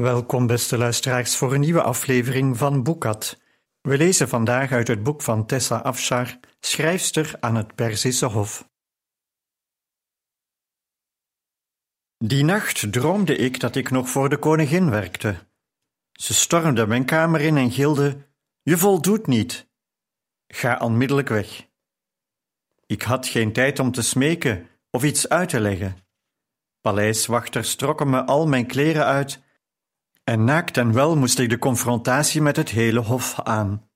Welkom, beste luisteraars, voor een nieuwe aflevering van Boekat. We lezen vandaag uit het boek van Tessa Afshar, schrijfster aan het Perzische Hof. Die nacht droomde ik dat ik nog voor de koningin werkte. Ze stormde mijn kamer in en gilde: Je voldoet niet. Ga onmiddellijk weg. Ik had geen tijd om te smeken of iets uit te leggen. Paleiswachters trokken me al mijn kleren uit en naakt en wel moest ik de confrontatie met het hele hof aan.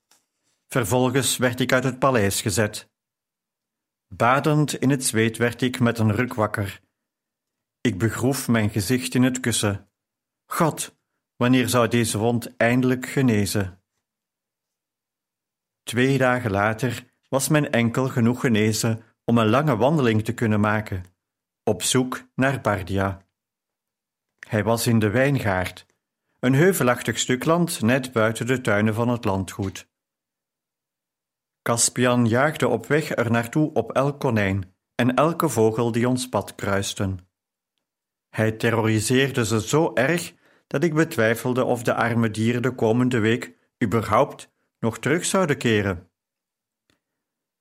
Vervolgens werd ik uit het paleis gezet. Badend in het zweet werd ik met een ruk wakker. Ik begroef mijn gezicht in het kussen. God, wanneer zou deze wond eindelijk genezen? Twee dagen later was mijn enkel genoeg genezen om een lange wandeling te kunnen maken, op zoek naar Bardia. Hij was in de wijngaard, een heuvelachtig stuk land net buiten de tuinen van het landgoed. Caspian jaagde op weg er naartoe op elk konijn en elke vogel die ons pad kruisten. Hij terroriseerde ze zo erg dat ik betwijfelde of de arme dieren de komende week überhaupt nog terug zouden keren.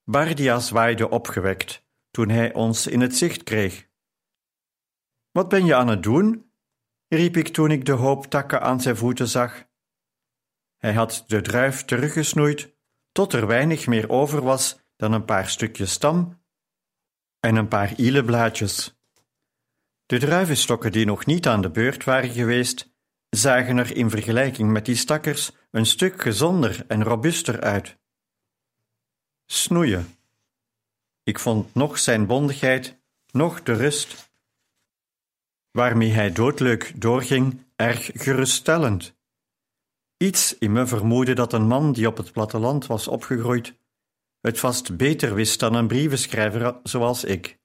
Bardia zwaaide opgewekt toen hij ons in het zicht kreeg. Wat ben je aan het doen? Riep ik toen ik de hoop takken aan zijn voeten zag. Hij had de druif teruggesnoeid tot er weinig meer over was dan een paar stukjes stam en een paar ieleblaadjes. De druivenstokken die nog niet aan de beurt waren geweest, zagen er in vergelijking met die stakkers een stuk gezonder en robuuster uit. Snoeien. Ik vond nog zijn bondigheid, nog de rust waarmee hij doodleuk doorging, erg geruststellend. Iets in me vermoedde dat een man die op het platteland was opgegroeid, het vast beter wist dan een brievenschrijver zoals ik.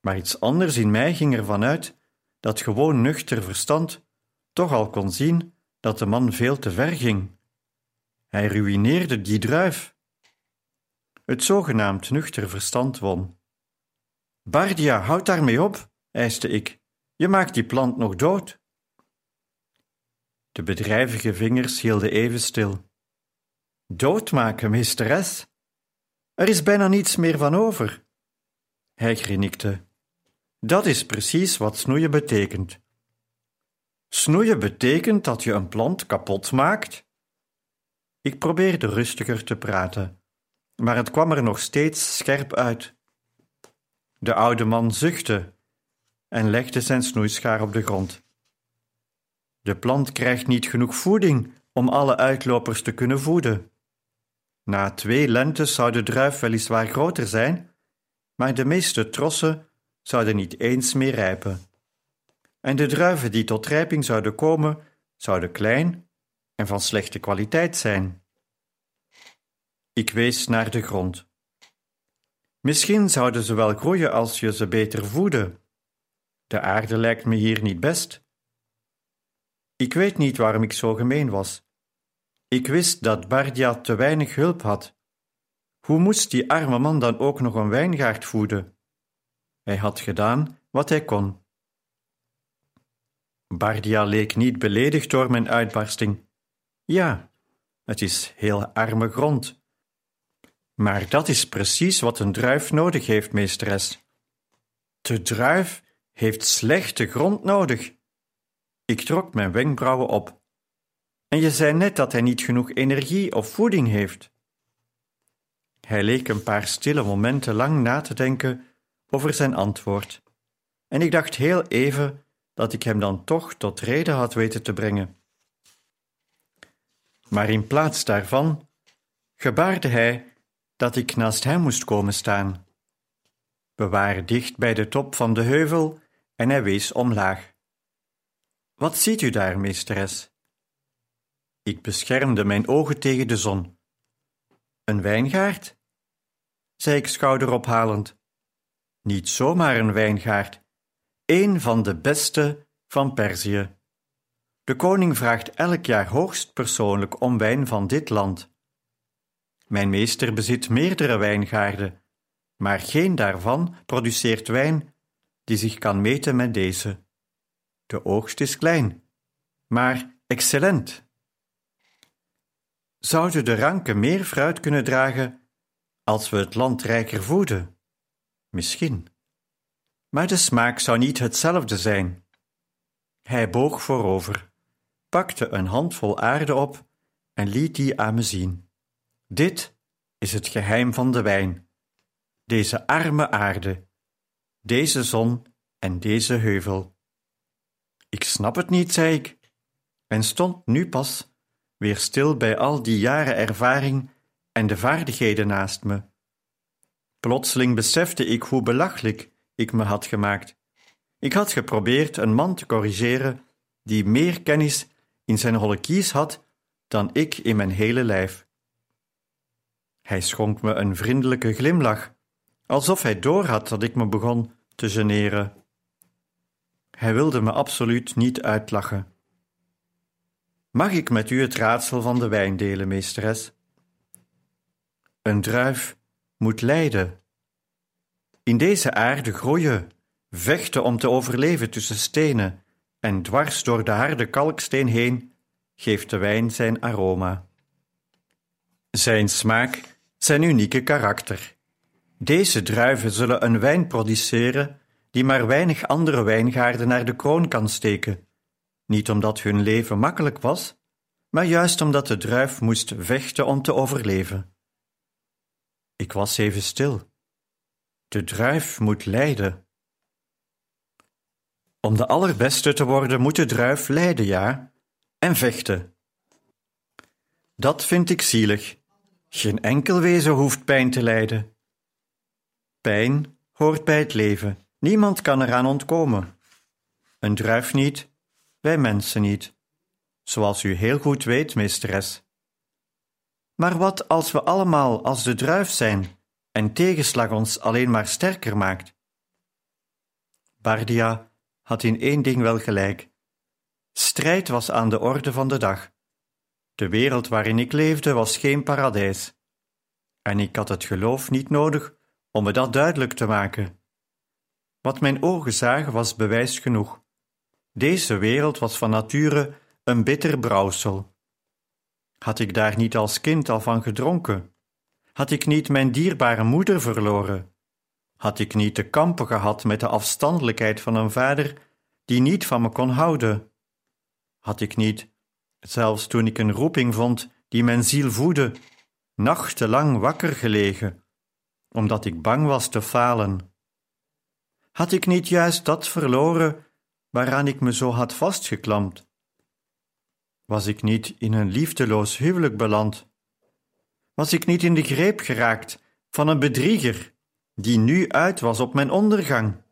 Maar iets anders in mij ging ervan uit dat gewoon nuchter verstand toch al kon zien dat de man veel te ver ging. Hij ruïneerde die druif. Het zogenaamd nuchter verstand won. Bardia, houd daarmee op, eiste ik. Je maakt die plant nog dood. De bedrijvige vingers hielden even stil. Doodmaken, meesteres? Er is bijna niets meer van over. Hij grinnikte. Dat is precies wat snoeien betekent. Snoeien betekent dat je een plant kapot maakt? Ik probeerde rustiger te praten, maar het kwam er nog steeds scherp uit. De oude man zuchtte en legde zijn snoeischaar op de grond. De plant krijgt niet genoeg voeding om alle uitlopers te kunnen voeden. Na twee lentes zou de druif weliswaar groter zijn, maar de meeste trossen zouden niet eens meer rijpen. En de druiven die tot rijping zouden komen, zouden klein en van slechte kwaliteit zijn. Ik wees naar de grond. Misschien zouden ze wel groeien als je ze beter voedde. De aarde lijkt me hier niet best. Ik weet niet waarom ik zo gemeen was. Ik wist dat Bardia te weinig hulp had. Hoe moest die arme man dan ook nog een wijngaard voeden? Hij had gedaan wat hij kon. Bardia leek niet beledigd door mijn uitbarsting. Ja, het is heel arme grond. Maar dat is precies wat een druif nodig heeft, meesteres. De druif heeft slechte grond nodig. Ik trok mijn wenkbrauwen op. En je zei net dat hij niet genoeg energie of voeding heeft. Hij leek een paar stille momenten lang na te denken over zijn antwoord, en ik dacht heel even dat ik hem dan toch tot reden had weten te brengen. Maar in plaats daarvan gebaarde hij dat ik naast hem moest komen staan. We waren dicht bij de top van de heuvel en hij wees omlaag. Wat ziet u daar, meesteres? Ik beschermde mijn ogen tegen de zon. Een wijngaard? zei ik schouderophalend. Niet zomaar een wijngaard, een van de beste van Perzië. De koning vraagt elk jaar hoogst persoonlijk om wijn van dit land. Mijn meester bezit meerdere wijngaarden, maar geen daarvan produceert wijn die zich kan meten met deze. De oogst is klein, maar excellent. Zouden de ranken meer fruit kunnen dragen als we het land rijker voeden? Misschien. Maar de smaak zou niet hetzelfde zijn. Hij boog voorover, pakte een handvol aarde op en liet die aan me zien. Dit is het geheim van de wijn. Deze arme aarde, deze zon en deze heuvel. Ik snap het niet, zei ik, en stond nu pas weer stil bij al die jaren ervaring en de vaardigheden naast me. Plotseling besefte ik hoe belachelijk ik me had gemaakt. Ik had geprobeerd een man te corrigeren die meer kennis in zijn holle kies had dan ik in mijn hele lijf. Hij schonk me een vriendelijke glimlach, alsof hij doorhad dat ik me begon te generen. Hij wilde me absoluut niet uitlachen. Mag ik met u het raadsel van de wijn delen, meesteres? Een druif moet lijden. In deze aarde groeien, vechten om te overleven tussen stenen en dwars door de harde kalksteen heen geeft de wijn zijn aroma. Zijn smaak, zijn unieke karakter. Deze druiven zullen een wijn produceren die maar weinig andere wijngaarden naar de kroon kan steken, niet omdat hun leven makkelijk was, maar juist omdat de druif moest vechten om te overleven. Ik was even stil. De druif moet lijden. Om de allerbeste te worden moet de druif lijden, ja, en vechten. Dat vind ik zielig. Geen enkel wezen hoeft pijn te lijden. Pijn hoort bij het leven. Niemand kan eraan ontkomen. Een druif niet, wij mensen niet. Zoals u heel goed weet, meesteres. Maar wat als we allemaal als de druif zijn en tegenslag ons alleen maar sterker maakt? Bardia had in één ding wel gelijk. Strijd was aan de orde van de dag. De wereld waarin ik leefde was geen paradijs. En ik had het geloof niet nodig om me dat duidelijk te maken. Wat mijn ogen zagen was bewijs genoeg. Deze wereld was van nature een bitter brouwsel. Had ik daar niet als kind al van gedronken? Had ik niet mijn dierbare moeder verloren? Had ik niet te kampen gehad met de afstandelijkheid van een vader die niet van me kon houden? Had ik niet, zelfs toen ik een roeping vond die mijn ziel voedde, nachtenlang wakker gelegen, omdat ik bang was te falen? Had ik niet juist dat verloren waaraan ik me zo had vastgeklampt? Was ik niet in een liefdeloos huwelijk beland? Was ik niet in de greep geraakt van een bedrieger die nu uit was op mijn ondergang?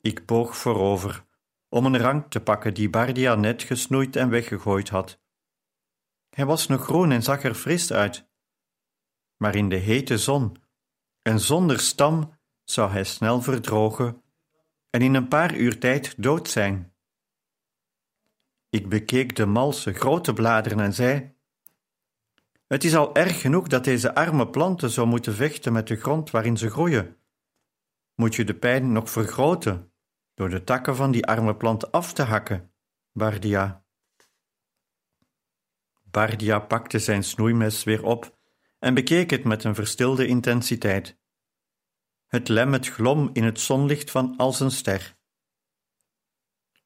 Ik boog voorover om een rank te pakken die Bardia net gesnoeid en weggegooid had. Hij was nog groen en zag er fris uit, maar in de hete zon en zonder stam zou hij snel verdrogen en in een paar uur tijd dood zijn. Ik bekeek de malse, grote bladeren en zei: Het is al erg genoeg dat deze arme planten zo moeten vechten met de grond waarin ze groeien. Moet je de pijn nog vergroten door de takken van die arme planten af te hakken, Bardia? Bardia pakte zijn snoeimes weer op en bekeek het met een verstilde intensiteit. Het lemmet glom in het zonlicht van als een ster.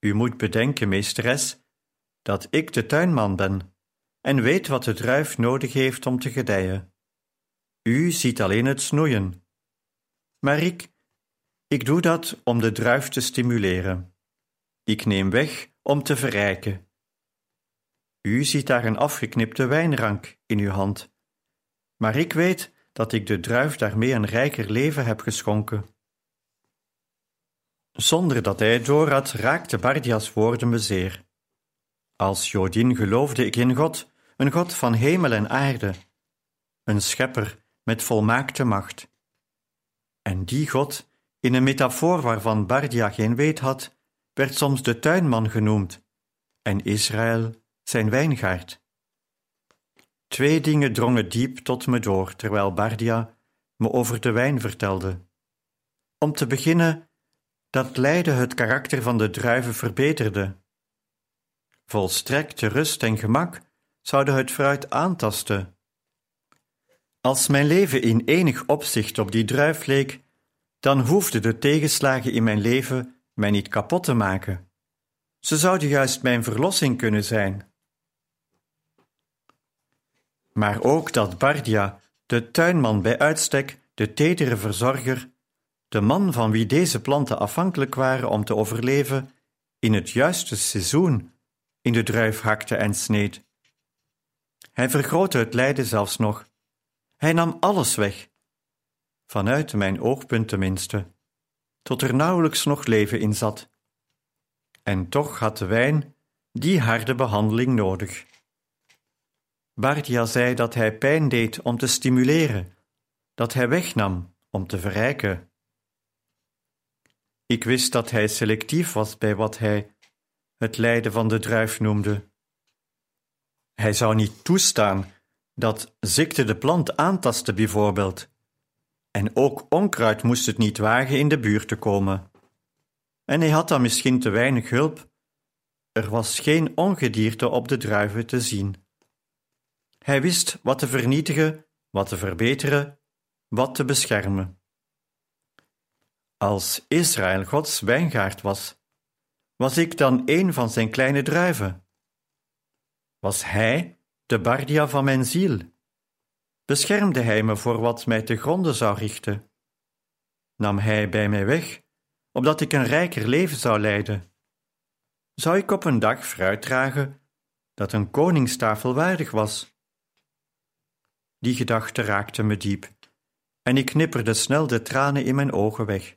U moet bedenken, meesteres, dat ik de tuinman ben en weet wat de druif nodig heeft om te gedijen. U ziet alleen het snoeien. Maar ik, ik doe dat om de druif te stimuleren. Ik neem weg om te verrijken. U ziet daar een afgeknipte wijnrank in uw hand. Maar ik weet dat ik de druif daarmee een rijker leven heb geschonken. Zonder dat hij het doorhad, raakte Bardia's woorden me zeer. Als Jodin geloofde ik in God, een God van hemel en aarde, een schepper met volmaakte macht. En die God, in een metafoor waarvan Bardia geen weet had, werd soms de tuinman genoemd, en Israël zijn wijngaard. Twee dingen drongen diep tot me door terwijl Bardia me over de wijn vertelde. Om te beginnen, dat lijden het karakter van de druiven verbeterde. Volstrekte rust en gemak zouden het fruit aantasten. Als mijn leven in enig opzicht op die druif leek, dan hoefden de tegenslagen in mijn leven mij niet kapot te maken. Ze zouden juist mijn verlossing kunnen zijn. Maar ook dat Bardia, de tuinman bij uitstek, de tedere verzorger, de man van wie deze planten afhankelijk waren om te overleven, in het juiste seizoen in de druif hakte en sneed. Hij vergrootte het lijden zelfs nog. Hij nam alles weg, vanuit mijn oogpunt tenminste, tot er nauwelijks nog leven in zat. En toch had de wijn die harde behandeling nodig. Bardia zei dat hij pijn deed om te stimuleren, dat hij wegnam om te verrijken. Ik wist dat hij selectief was bij wat hij het lijden van de druif noemde. Hij zou niet toestaan dat ziekte de plant aantastte, bijvoorbeeld. En ook onkruid moest het niet wagen in de buurt te komen. En hij had dan misschien te weinig hulp. Er was geen ongedierte op de druiven te zien. Hij wist wat te vernietigen, wat te verbeteren, wat te beschermen. Als Israël Gods wijngaard was, was ik dan een van zijn kleine druiven? Was hij de bardia van mijn ziel? Beschermde hij me voor wat mij te gronden zou richten? Nam hij bij mij weg, opdat ik een rijker leven zou leiden? Zou ik op een dag fruit dragen dat een koningstafel waardig was? Die gedachte raakte me diep, en ik knipperde snel de tranen in mijn ogen weg.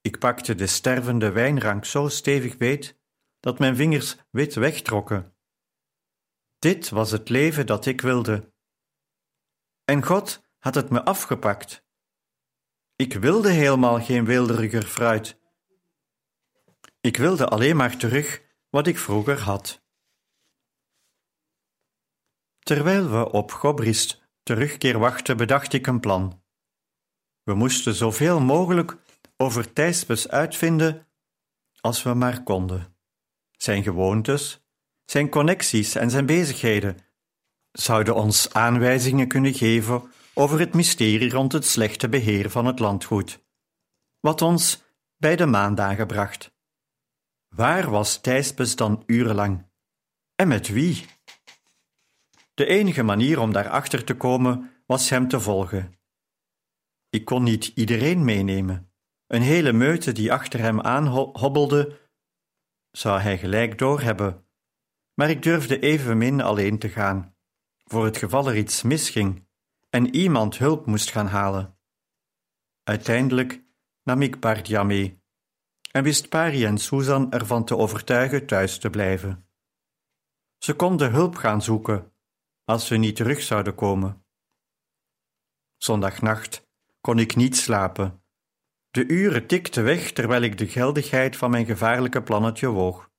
Ik pakte de stervende wijnrank zo stevig beet dat mijn vingers wit wegtrokken. Dit was het leven dat ik wilde. En God had het me afgepakt. Ik wilde helemaal geen wilderiger fruit. Ik wilde alleen maar terug wat ik vroeger had. Terwijl we op Gobrist terugkeer wachten, bedacht ik een plan. We moesten zoveel mogelijk over Thijsbes uitvinden als we maar konden. Zijn gewoontes, zijn connecties en zijn bezigheden zouden ons aanwijzingen kunnen geven over het mysterie rond het slechte beheer van het landgoed, wat ons bij de maandagen bracht. Waar was Thijsbes dan urenlang? En met wie? De enige manier om daarachter te komen was hem te volgen. Ik kon niet iedereen meenemen. Een hele meute die achter hem aan hobbelde, zou hij gelijk doorhebben. Maar ik durfde evenmin alleen te gaan, voor het geval er iets misging en iemand hulp moest gaan halen. Uiteindelijk nam ik Bardia mee en wist Pari en Susan ervan te overtuigen thuis te blijven. Ze konden hulp gaan zoeken als we niet terug zouden komen. Zondagnacht kon ik niet slapen. De uren tikten weg terwijl ik de geldigheid van mijn gevaarlijke plannetje woog.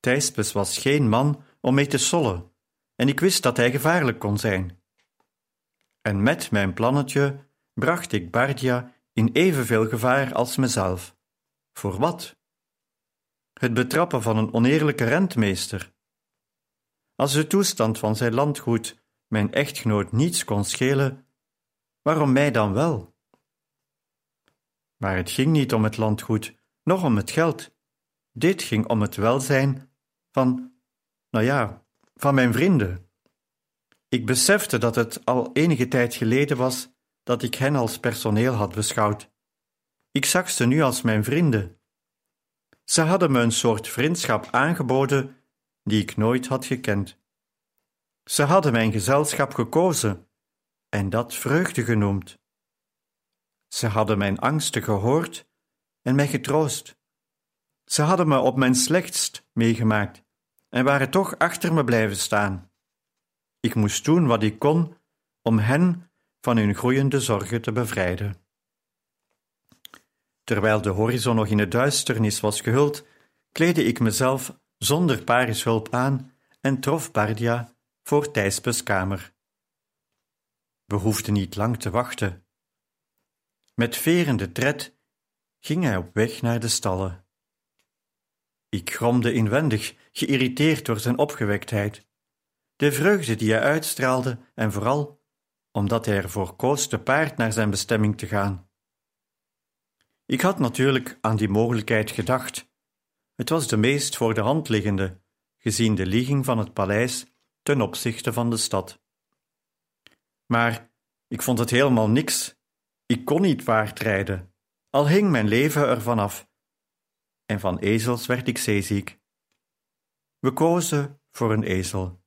Thijspes was geen man om mee te sollen, en ik wist dat hij gevaarlijk kon zijn. En met mijn plannetje bracht ik Bardia in evenveel gevaar als mezelf. Voor wat? Het betrappen van een oneerlijke rentmeester, als de toestand van zijn landgoed mijn echtgenoot niets kon schelen, waarom mij dan wel? Maar het ging niet om het landgoed, noch om het geld. Dit ging om het welzijn van, nou ja, van mijn vrienden. Ik besefte dat het al enige tijd geleden was dat ik hen als personeel had beschouwd. Ik zag ze nu als mijn vrienden. Ze hadden me een soort vriendschap aangeboden die ik nooit had gekend. Ze hadden mijn gezelschap gekozen, en dat vreugde genoemd. Ze hadden mijn angsten gehoord en mij getroost. Ze hadden me op mijn slechtst meegemaakt en waren toch achter me blijven staan. Ik moest doen wat ik kon om hen van hun groeiende zorgen te bevrijden. Terwijl de horizon nog in de duisternis was gehuld, kleedde ik mezelf zonder Paris hulp aan en trof Bardia voor Thijspes kamer. We hoefden niet lang te wachten. Met verende tred ging hij op weg naar de stallen. Ik gromde inwendig, geïrriteerd door zijn opgewektheid, de vreugde die hij uitstraalde en vooral omdat hij ervoor koos te paard naar zijn bestemming te gaan. Ik had natuurlijk aan die mogelijkheid gedacht. Het was de meest voor de hand liggende, gezien de ligging van het paleis ten opzichte van de stad. Maar ik vond het helemaal niks. Ik kon niet paardrijden, al hing mijn leven ervan af. En van ezels werd ik zeeziek. We kozen voor een ezel.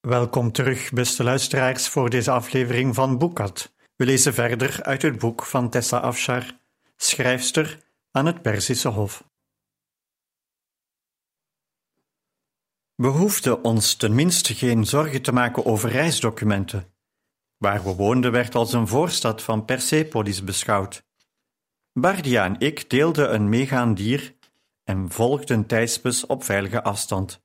Welkom terug, beste luisteraars, voor deze aflevering van Boekat. We lezen verder uit het boek van Tessa Afshar, schrijfster aan het Perzische Hof. We hoefden ons tenminste geen zorgen te maken over reisdocumenten. Waar we woonden werd als een voorstad van Persepolis beschouwd. Bardia en ik deelden een meegaand dier en volgden Thijspes op veilige afstand.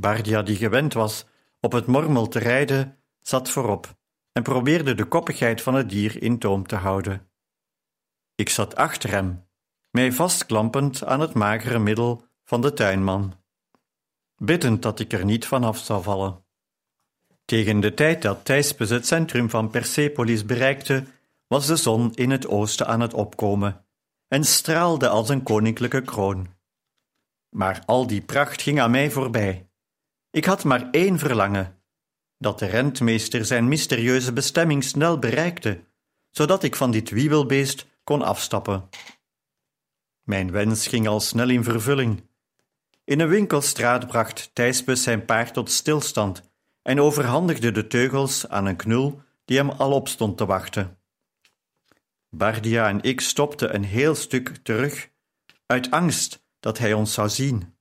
Bardia, die gewend was op het mormel te rijden, zat voorop en probeerde de koppigheid van het dier in toom te houden. Ik zat achter hem, mij vastklampend aan het magere middel van de tuinman, biddend dat ik er niet vanaf zou vallen. Tegen de tijd dat Thijspes het centrum van Persepolis bereikte, was de zon in het oosten aan het opkomen en straalde als een koninklijke kroon. Maar al die pracht ging aan mij voorbij. Ik had maar één verlangen: dat de rentmeester zijn mysterieuze bestemming snel bereikte, zodat ik van dit wiebelbeest kon afstappen. Mijn wens ging al snel in vervulling. In een winkelstraat bracht Thijsbus zijn paard tot stilstand en overhandigde de teugels aan een knul die hem al op stond te wachten. Bardia en ik stopten een heel stuk terug, uit angst dat hij ons zou zien.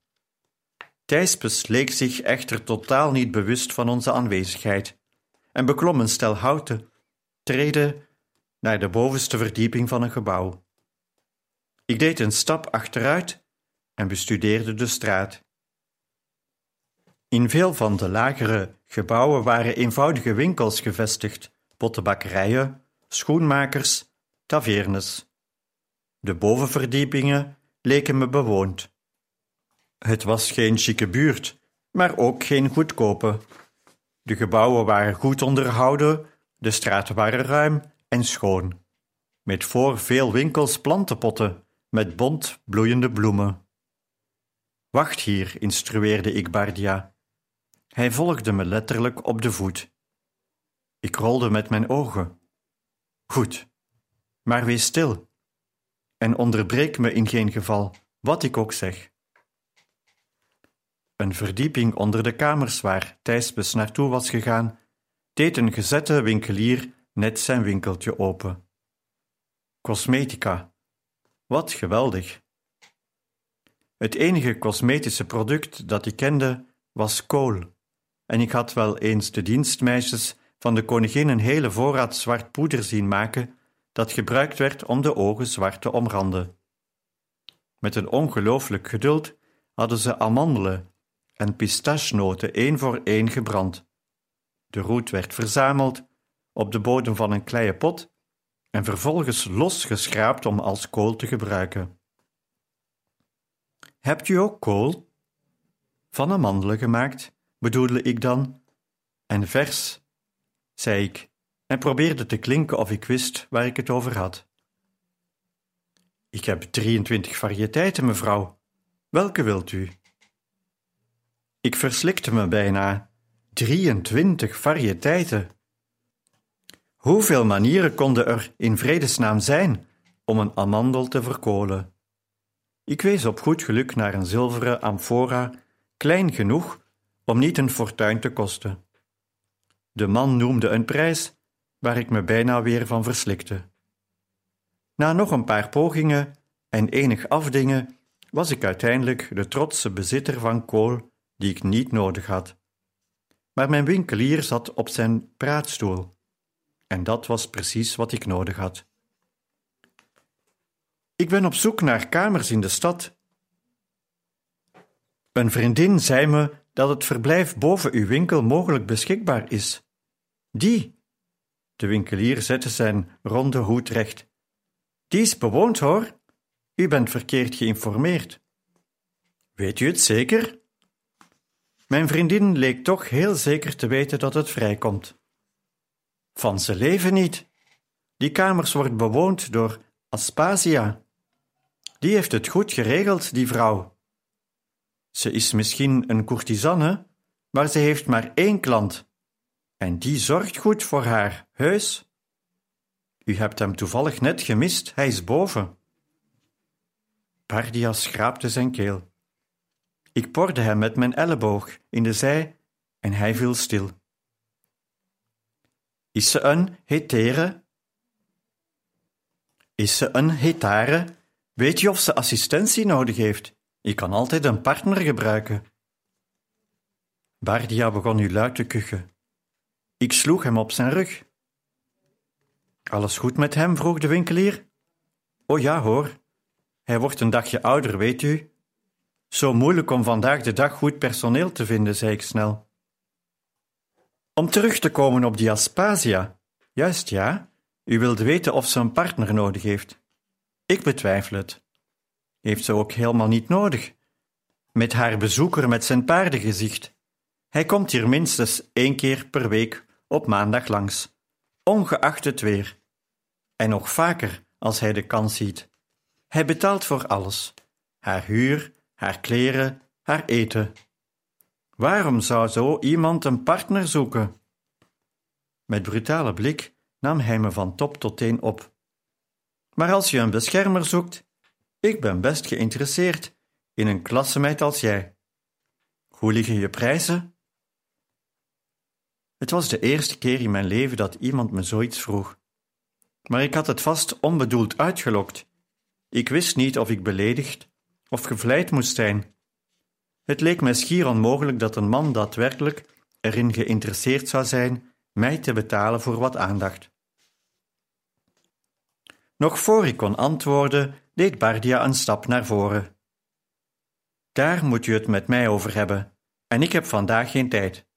Thijspes leek zich echter totaal niet bewust van onze aanwezigheid en beklom een stel houten treden naar de bovenste verdieping van een gebouw. Ik deed een stap achteruit en bestudeerde de straat. In veel van de lagere gebouwen waren eenvoudige winkels gevestigd, pottenbakkerijen, schoenmakers, tavernes. De bovenverdiepingen leken me bewoond. Het was geen chique buurt, maar ook geen goedkope. De gebouwen waren goed onderhouden, de straten waren ruim en schoon, met voor veel winkels plantenpotten met bont bloeiende bloemen. Wacht hier, instrueerde ik Bardia. Hij volgde me letterlijk op de voet. Ik rolde met mijn ogen. Goed, maar wees stil en onderbreek me in geen geval, wat ik ook zeg. Een verdieping onder de kamers waar Thijsbes naartoe was gegaan, deed een gezette winkelier net zijn winkeltje open. Cosmetica. Wat geweldig. Het enige cosmetische product dat ik kende was kool, en ik had wel eens de dienstmeisjes van de koningin een hele voorraad zwart poeder zien maken dat gebruikt werd om de ogen zwart te omranden. Met een ongelooflijk geduld hadden ze amandelen en pistachenoten één voor één gebrand. De roet werd verzameld op de bodem van een kleie pot en vervolgens losgeschraapt om als kool te gebruiken. Hebt u ook kool? Van amandelen gemaakt, bedoelde ik dan, en vers, zei ik en probeerde te klinken of ik wist waar ik het over had. Ik heb 23 variëteiten, mevrouw. Welke wilt u? Ik verslikte me bijna. 23 variëteiten. Hoeveel manieren konden er in vredesnaam zijn om een amandel te verkolen? Ik wees op goed geluk naar een zilveren amfora, klein genoeg om niet een fortuin te kosten. De man noemde een prijs waar ik me bijna weer van verslikte. Na nog een paar pogingen en enig afdingen was ik uiteindelijk de trotse bezitter van kool die ik niet nodig had. Maar mijn winkelier zat op zijn praatstoel, en dat was precies wat ik nodig had. Ik ben op zoek naar kamers in de stad. Een vriendin zei me dat het verblijf boven uw winkel mogelijk beschikbaar is. Die, de winkelier zette zijn ronde hoed recht. Die is bewoond, hoor. U bent verkeerd geïnformeerd. Weet u het zeker? Mijn vriendin leek toch heel zeker te weten dat het vrijkomt. Van ze leven niet. Die kamers wordt bewoond door Aspasia. Die heeft het goed geregeld, die vrouw. Ze is misschien een courtisanne, maar ze heeft maar één klant. En die zorgt goed voor haar, heus. U hebt hem toevallig net gemist, hij is boven. Pardia schraapte zijn keel. Ik porde hem met mijn elleboog in de zij en hij viel stil. Is ze een hetere? Is ze een hetare? Weet je of ze assistentie nodig heeft? Ik kan altijd een partner gebruiken. Bardia begon nu luid te kuchen. Ik sloeg hem op zijn rug. Alles goed met hem? vroeg de winkelier. Oh ja, hoor. Hij wordt een dagje ouder, weet u. Zo moeilijk om vandaag de dag goed personeel te vinden, zei ik snel. Om terug te komen op die Aspasia. Juist ja, u wilde weten of ze een partner nodig heeft. Ik betwijfel het. Heeft ze ook helemaal niet nodig. Met haar bezoeker met zijn paardengezicht. Hij komt hier minstens één keer per week op maandag langs, ongeacht het weer. En nog vaker als hij de kans ziet. Hij betaalt voor alles: haar huur, haar kleren, haar eten. Waarom zou zo iemand een partner zoeken? Met brutale blik nam hij me van top tot teen op. Maar als je een beschermer zoekt, ik ben best geïnteresseerd in een klassemeid als jij. Hoe liggen je prijzen? Het was de eerste keer in mijn leven dat iemand me zoiets vroeg. Maar ik had het vast onbedoeld uitgelokt. Ik wist niet of ik beledigd of gevleid moest zijn. Het leek mij schier onmogelijk dat een man daadwerkelijk erin geïnteresseerd zou zijn mij te betalen voor wat aandacht. Nog voor ik kon antwoorden, deed Bardia een stap naar voren. Daar moet u het met mij over hebben, en ik heb vandaag geen tijd.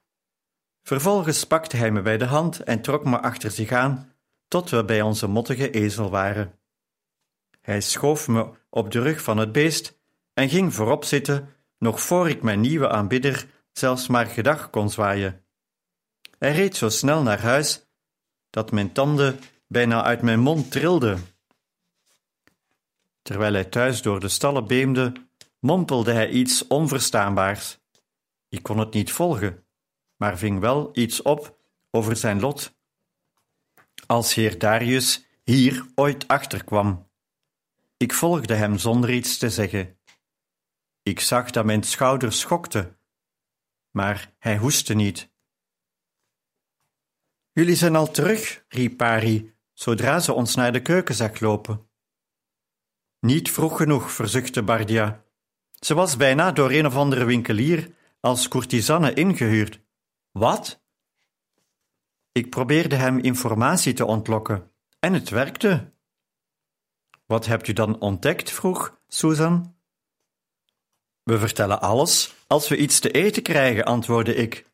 Vervolgens pakte hij me bij de hand en trok me achter zich aan, tot we bij onze mottige ezel waren. Hij schoof me op de rug van het beest en ging voorop zitten, nog voor ik mijn nieuwe aanbidder zelfs maar gedag kon zwaaien. Hij reed zo snel naar huis dat mijn tanden bijna uit mijn mond trilden. Terwijl hij thuis door de stallen beemde, mompelde hij iets onverstaanbaars. Ik kon het niet volgen, maar ving wel iets op over zijn lot. Als heer Darius hier ooit achterkwam. Ik volgde hem zonder iets te zeggen. Ik zag dat mijn schouders schokten, maar hij hoestte niet. Jullie zijn al terug, riep Pari, zodra ze ons naar de keuken zag lopen. Niet vroeg genoeg, verzuchtte Bardia. Ze was bijna door een of andere winkelier als courtisanne ingehuurd. Wat? Ik probeerde hem informatie te ontlokken en het werkte. Wat hebt u dan ontdekt? vroeg Susan. We vertellen alles als we iets te eten krijgen, antwoordde ik.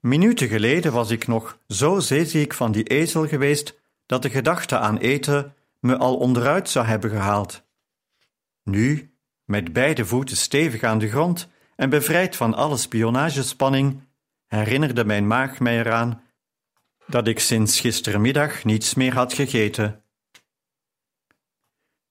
Minuten geleden was ik nog zo zeeziek van die ezel geweest dat de gedachte aan eten me al onderuit zou hebben gehaald. Nu, met beide voeten stevig aan de grond en bevrijd van alle spionagespanning, herinnerde mijn maag mij eraan dat ik sinds gistermiddag niets meer had gegeten.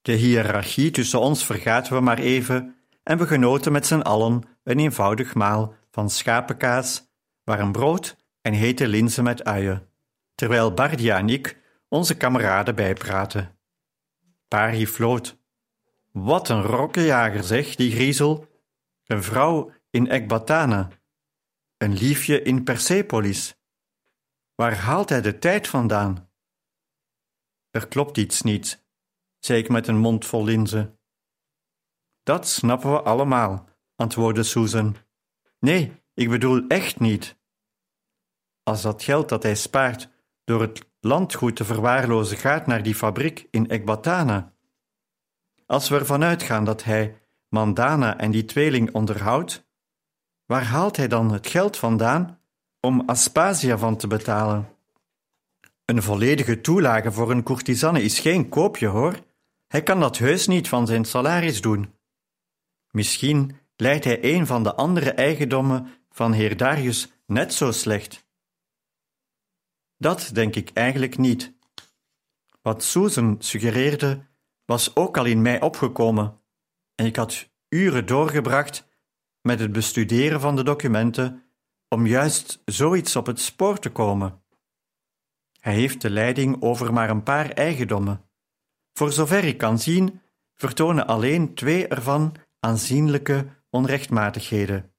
De hiërarchie tussen ons vergaten we maar even en we genoten met z'n allen een eenvoudig maal van schapenkaas, warm brood en hete linzen met uien, terwijl Bardia en ik onze kameraden bijpraten. Pari floot. Wat een rokkenjager, zeg, die griezel. Een vrouw in Ekbatana. Een liefje in Persepolis. Waar haalt hij de tijd vandaan? Er klopt iets niet, zei ik met een mond vol linzen. Dat snappen we allemaal, antwoordde Susan. Nee, ik bedoel echt niet. Als dat geld dat hij spaart door het landgoed te verwaarlozen gaat naar die fabriek in Ekbatana. Als we ervan uitgaan dat hij Mandana en die tweeling onderhoudt, waar haalt hij dan het geld vandaan om Aspasia van te betalen? Een volledige toelage voor een courtisanne is geen koopje, hoor. Hij kan dat heus niet van zijn salaris doen. Misschien leidt hij een van de andere eigendommen van heer Darius net zo slecht. Dat denk ik eigenlijk niet. Wat Susan suggereerde, was ook al in mij opgekomen, en ik had uren doorgebracht met het bestuderen van de documenten om juist zoiets op het spoor te komen. Hij heeft de leiding over maar een paar eigendommen. Voor zover ik kan zien, vertonen alleen twee ervan aanzienlijke onrechtmatigheden.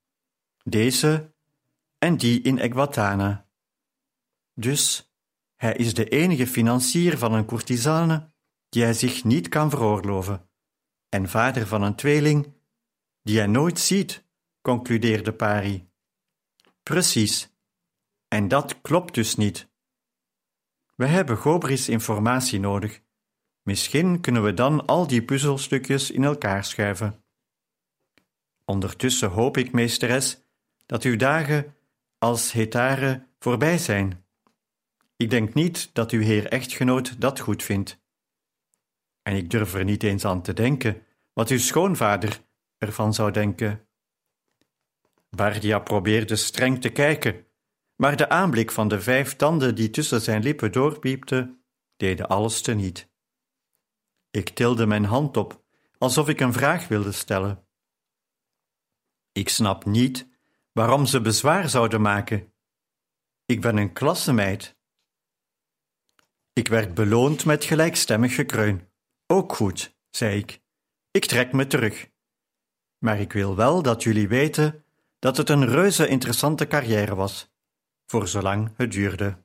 Deze, en die in Ecbatana. Dus hij is de enige financier van een courtisane die hij zich niet kan veroorloven, en vader van een tweeling die hij nooit ziet, concludeerde Pari. Precies. En dat klopt dus niet. We hebben Gobris informatie nodig. Misschien kunnen we dan al die puzzelstukjes in elkaar schuiven. Ondertussen hoop ik, meesteres, dat uw dagen als hetare voorbij zijn. Ik denk niet dat uw heer echtgenoot dat goed vindt. En ik durf er niet eens aan te denken wat uw schoonvader ervan zou denken. Bardia probeerde streng te kijken, maar de aanblik van de vijf tanden die tussen zijn lippen doorpiepten, deden alles teniet. Ik tilde mijn hand op, alsof ik een vraag wilde stellen. Ik snap niet waarom ze bezwaar zouden maken. Ik ben een klassemeid. Ik werd beloond met gelijkstemmig gekreun. Ook goed, zei ik. Ik trek me terug. Maar ik wil wel dat jullie weten dat het een reuze interessante carrière was, voor zolang het duurde.